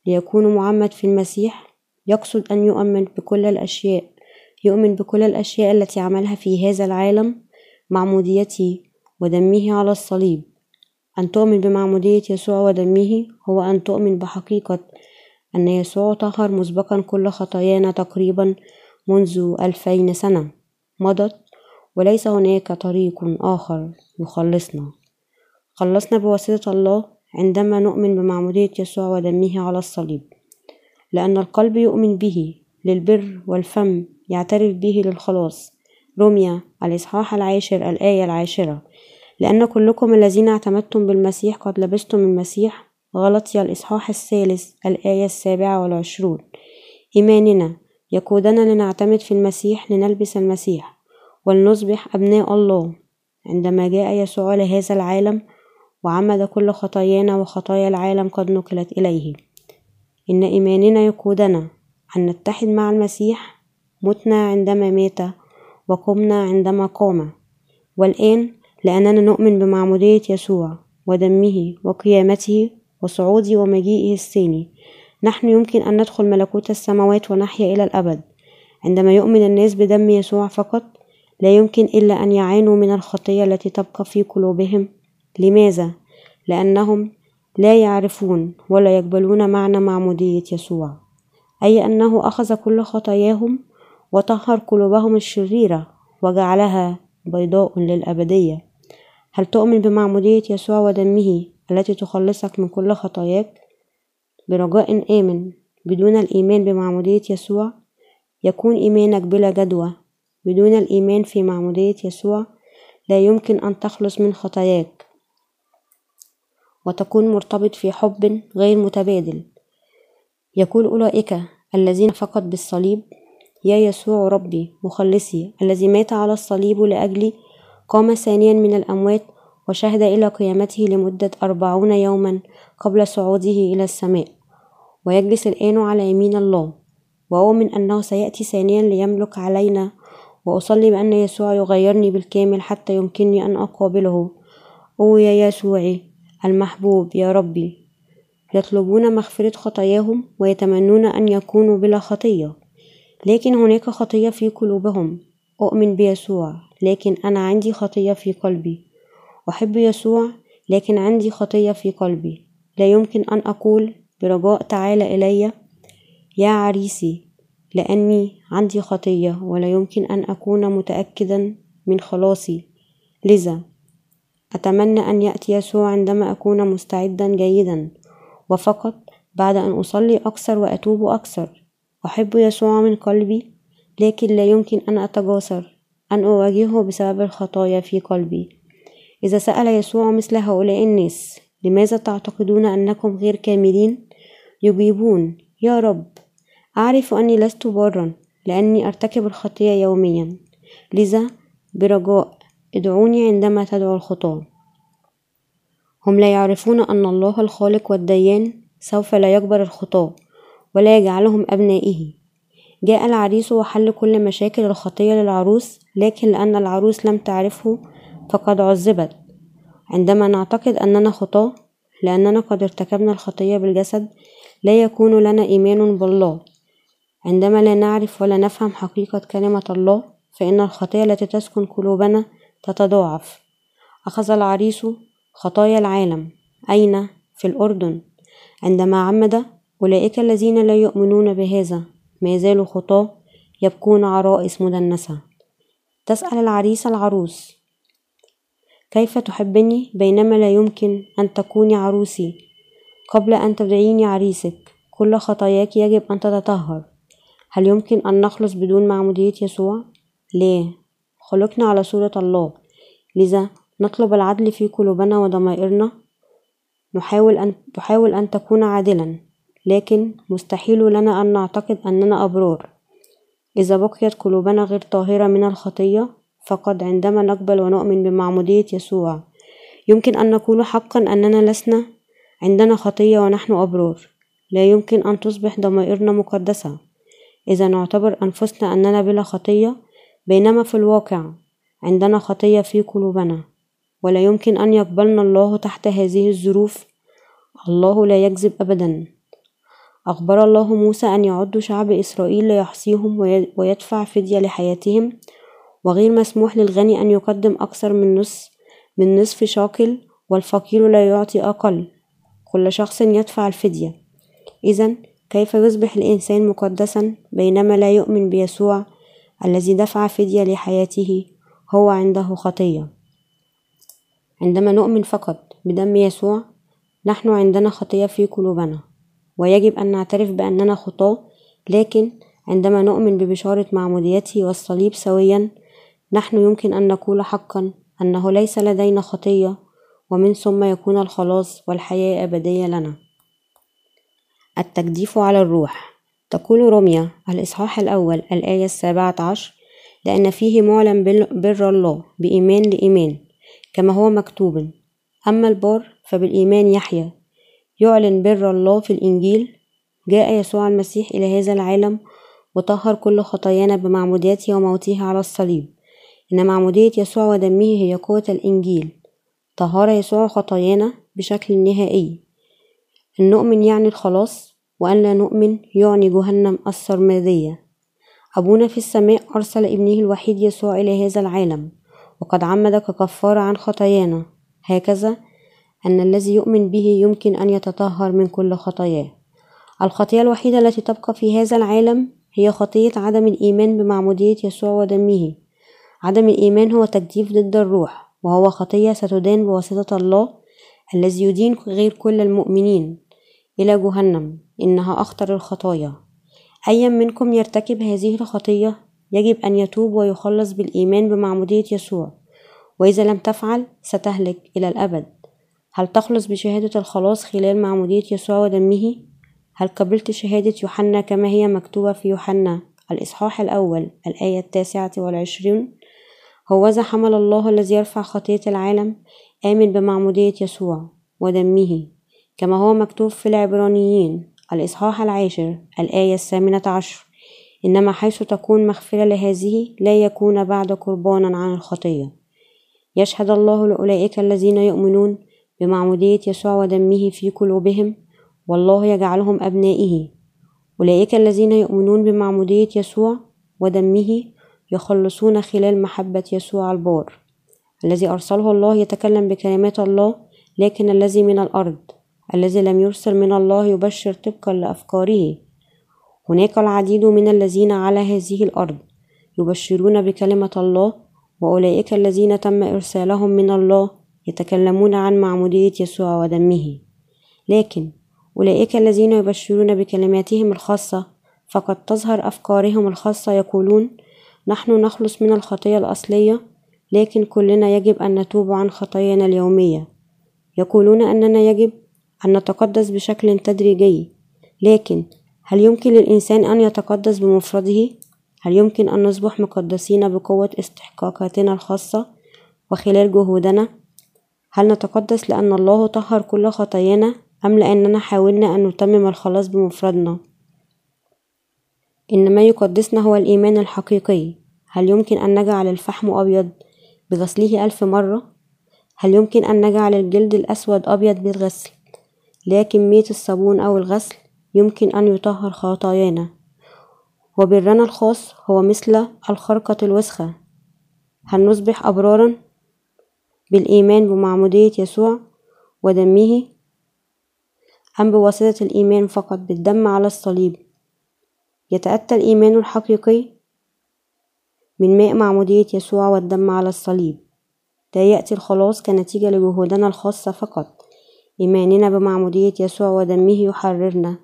Speaker 1: ليكونوا معمد في المسيح يقصد أن يؤمن بكل الأشياء يؤمن بكل الأشياء التي عملها في هذا العالم معموديته ودمه على الصليب. أن تؤمن بمعمودية يسوع ودمه هو أن تؤمن بحقيقة أن يسوع طهر مسبقا كل خطايانا تقريبا منذ ألفين سنة مضت وليس هناك طريق آخر يخلصنا. خلصنا بواسطة الله عندما نؤمن بمعمودية يسوع ودمه على الصليب لأن القلب يؤمن به للبر والفم يعترف به للخلاص. رمية الإصحاح العاشر الآية العاشرة. لأن كلكم الذين اعتمدتم بالمسيح قد لبستم المسيح. غلطي الإصحاح الثالث الآية السابعة والعشرون. إيماننا يقودنا لنعتمد في المسيح لنلبس المسيح ولنصبح أبناء الله. عندما جاء يسوع لهذا العالم وعمد كل خطايانا وخطايا العالم قد نقلت إليه. إن إيماننا يقودنا أن نتحد مع المسيح. متنا عندما مات وقمنا عندما قام. والآن لأننا نؤمن بمعمودية يسوع ودمه وقيامته وصعوده ومجيئه الثاني نحن يمكن أن ندخل ملكوت السماوات ونحيا إلى الأبد. عندما يؤمن الناس بدم يسوع فقط لا يمكن إلا أن يعانوا من الخطية التي تبقى في قلوبهم. لماذا؟ لأنهم لا يعرفون ولا يقبلون معنى معمودية يسوع أي أنه أخذ كل خطاياهم وطهر قلوبهم الشريرة وجعلها بيضاء للأبدية. هل تؤمن بمعمودية يسوع ودمه التي تخلصك من كل خطاياك؟ برجاء آمن بدون الإيمان بمعمودية يسوع. يكون إيمانك بلا جدوى بدون الإيمان في معمودية يسوع. لا يمكن أن تخلص من خطاياك. وتكون مرتبط في حب غير متبادل. يقول أولئك الذين فقط بالصليب يا يسوع ربي مخلصي الذي مات على الصليب لأجلي قام ثانيا من الأموات وشهد إلى قيامته لمدة أربعون يوما قبل صعوده إلى السماء ويجلس الآن على يمين الله. وأؤمن أنه سيأتي ثانيا ليملك علينا وأصلي بأن يسوع يغيرني بالكامل حتى يمكنني أن أقابله. أو يا يسوعي المحبوب يا ربي يطلبون مغفرة خطاياهم ويتمنون أن يكونوا بلا خطية. لكن هناك خطية في قلوبهم. أؤمن بيسوع. لكن أنا عندي خطية في قلبي. أحب يسوع لكن عندي خطية في قلبي. لا يمكن أن أقول برجاء تعال إلي يا عريسي لأني عندي خطية ولا يمكن أن أكون متأكدا من خلاصي. لذا أتمنى أن يأتي يسوع عندما أكون مستعدا جيدا وفقط بعد أن أصلي أكثر وأتوب أكثر. أحب يسوع من قلبي لكن لا يمكن أن أتجاسر أن أواجهه بسبب الخطايا في قلبي. إذا سأل يسوع مثل هؤلاء الناس لماذا تعتقدون أنكم غير كاملين؟ يجيبون يا رب أعرف أني لست برا لأني أرتكب الخطية يوميا. لذا برجاء ادعوني عندما تدعو الخطاة. هم لا يعرفون أن الله الخالق والديان سوف لا يجبر الخطاة ولا يجعلهم أبنائه. جاء العريس وحل كل مشاكل الخطية للعروس لكن لأن العروس لم تعرفه فقد عذبت. عندما نعتقد أننا خطاة لأننا قد ارتكبنا الخطية بالجسد لا يكون لنا إيمان بالله. عندما لا نعرف ولا نفهم حقيقة كلمة الله فإن الخطية التي تسكن قلوبنا تتضاعف. أخذ العريس خطايا العالم. أين؟ في الأردن. عندما عمد أولئك الذين لا يؤمنون بهذا. ما زالوا خطاة يبكون عرائس مدنسة تسأل العريس العروس كيف تحبني بينما لا يمكن أن تكوني عروسي؟ قبل أن تدعيني عريسك كل خطاياك يجب أن تتطهر. هل يمكن أن نخلص بدون معمودية يسوع؟ لا خلقنا على صورة الله. لذا نطلب العدل في قلوبنا وضمائرنا نحاول أن تحاول أن تكون عادلا. لكن مستحيل لنا أن نعتقد أننا أبرار. إذا بقيت قلوبنا غير طاهرة من الخطية فقد عندما نقبل ونؤمن بمعمودية يسوع يمكن أن نقول حقا أننا لسنا عندنا خطية ونحن أبرار. لا يمكن أن تصبح ضمائرنا مقدسة. إذا نعتبر أنفسنا أننا بلا خطية بينما في الواقع عندنا خطية في قلوبنا. ولا يمكن أن يقبلنا الله تحت هذه الظروف. الله لا يكذب أبدا. أخبر الله موسى أن يعد شعب إسرائيل ليحصيهم ويدفع فدية لحياتهم وغير مسموح للغني أن يقدم أكثر من نصف من نصف شاكل والفقير لا يعطي أقل. كل شخص يدفع الفدية. إذا كيف يصبح الإنسان مقدسا بينما لا يؤمن بيسوع الذي دفع فدية لحياته هو عنده خطية؟ عندما نؤمن فقط بدم يسوع نحن عندنا خطية في قلوبنا. ويجب أن نعترف بأننا خطاة لكن عندما نؤمن ببشارة معموديته والصليب سويا نحن يمكن أن نقول حقا أنه ليس لدينا خطية ومن ثم يكون الخلاص والحياة أبدية لنا. التجديف على الروح. تقول روميا الإصحاح الأول الآية السابعة عشر لأن فيه معلن بر الله بإيمان لإيمان كما هو مكتوب. أما البار فبالإيمان يحيى يعلن بر الله في الإنجيل جاء يسوع المسيح إلى هذا العالم وطهر كل خطايانا بمعموديته وموته على الصليب. إن معمودية يسوع ودمه هي قوة الإنجيل. طهر يسوع خطايانا بشكل نهائي. أن نؤمن يعني الخلاص وأن لا نؤمن يعني جهنم السرمدية أبونا في السماء أرسل ابنه الوحيد يسوع إلى هذا العالم وقد عمد ككفارة عن خطايانا. هكذا أن الذي يؤمن به يمكن أن يتطهر من كل خطاياه. الخطية الوحيدة التي تبقى في هذا العالم هي خطية عدم الإيمان بمعمودية يسوع ودمه. عدم الإيمان هو تجديف ضد الروح وهو خطية ستدان بواسطة الله الذي يدين غير كل المؤمنين إلى جهنم إنها أخطر الخطايا. أي منكم يرتكب هذه الخطية يجب أن يتوب ويخلص بالإيمان بمعمودية يسوع وإذا لم تفعل ستهلك إلى الأبد. هل تخلص بشهادة الخلاص خلال معمودية يسوع ودمه؟ هل قبلت شهادة يوحنا كما هي مكتوبة في يوحنا؟ الإصحاح الأول الآية التاسعة والعشرين هوذا حمل الله الذي يرفع خطية العالم آمن بمعمودية يسوع ودمه كما هو مكتوب في العبرانيين. الإصحاح العاشر الآية الثامنة عشر. إنما حيث تكون مغفرة لهذه لا يكون بعد قربانا عن الخطية. يشهد الله لأولئك الذين يؤمنون بمعمودية يسوع ودمه في قلوبهم والله يجعلهم أبنائه. أولئك الذين يؤمنون بمعمودية يسوع ودمه يخلصون خلال محبة يسوع البار. الذي أرسله الله يتكلم بكلمات الله لكن الذي من الأرض. الذي لم يرسل من الله يبشر طبقا لأفكاره. هناك العديد من الذين على هذه الأرض يبشرون بكلمة الله وأولئك الذين تم إرسالهم من الله يتكلمون عن معمودية يسوع ودمه لكن أولئك الذين يبشرون بكلماتهم الخاصة فقد تظهر أفكارهم الخاصة يقولون نحن نخلص من الخطية الأصلية لكن كلنا يجب أن نتوب عن خطايانا اليومية يقولون أننا يجب أن نتقدس بشكل تدريجي لكن هل يمكن للإنسان أن يتقدس بمفرده؟ هل يمكن أن نصبح مقدسين بقوة استحقاقاتنا الخاصة وخلال جهودنا؟ هل نتقدس لأن الله طهر كل خطايانا أم لأننا حاولنا أن نتمم الخلاص بمفردنا؟ إن ما يقدسنا هو الإيمان الحقيقي هل يمكن أن نجعل الفحم أبيض بغسله ألف مرة؟ هل يمكن أن نجعل الجلد الأسود أبيض بالغسل؟ لا كمية الصابون أو الغسل يمكن أن يطهر خطايانا وبرنا الخاص هو مثل الخرقة الوسخة هل نصبح أبرارا بالإيمان بمعمودية يسوع ودمه أم بواسطة الإيمان فقط بالدم على الصليب؟ يتأتى الإيمان الحقيقي من ماء معمودية يسوع والدم على الصليب. لا يأتي الخلاص كنتيجة لجهودنا الخاصة فقط. إيماننا بمعمودية يسوع ودمه يحررنا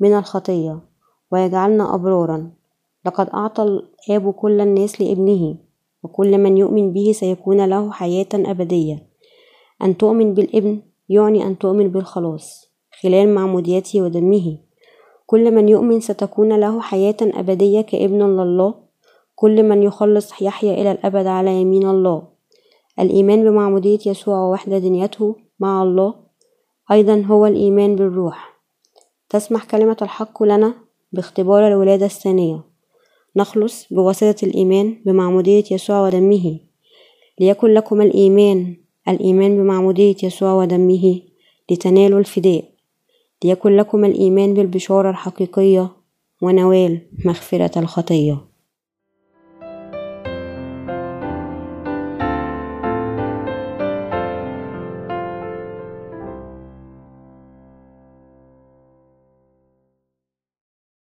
Speaker 1: من الخطية ويجعلنا أبرارا. لقد أعطى الآب كل الناس لابنه. وكل من يؤمن به سيكون له حياة أبدية. أن تؤمن بالابن يعني أن تؤمن بالخلاص خلال معموديته ودمه. كل من يؤمن ستكون له حياة أبدية كابن لله. كل من يخلص يحيا إلى الأبد على يمين الله. الإيمان بمعمودية يسوع ووحدة دنيته مع الله أيضا هو الإيمان بالروح. تسمح كلمة الحق لنا باختبار الولادة الثانية. نخلص بواسطة الإيمان بمعمودية يسوع ودمه. ليكن لكم الإيمان الإيمان بمعمودية يسوع ودمه لتنالوا الفداء. ليكن لكم الإيمان بالبشارة الحقيقية ونوال مغفرة الخطية.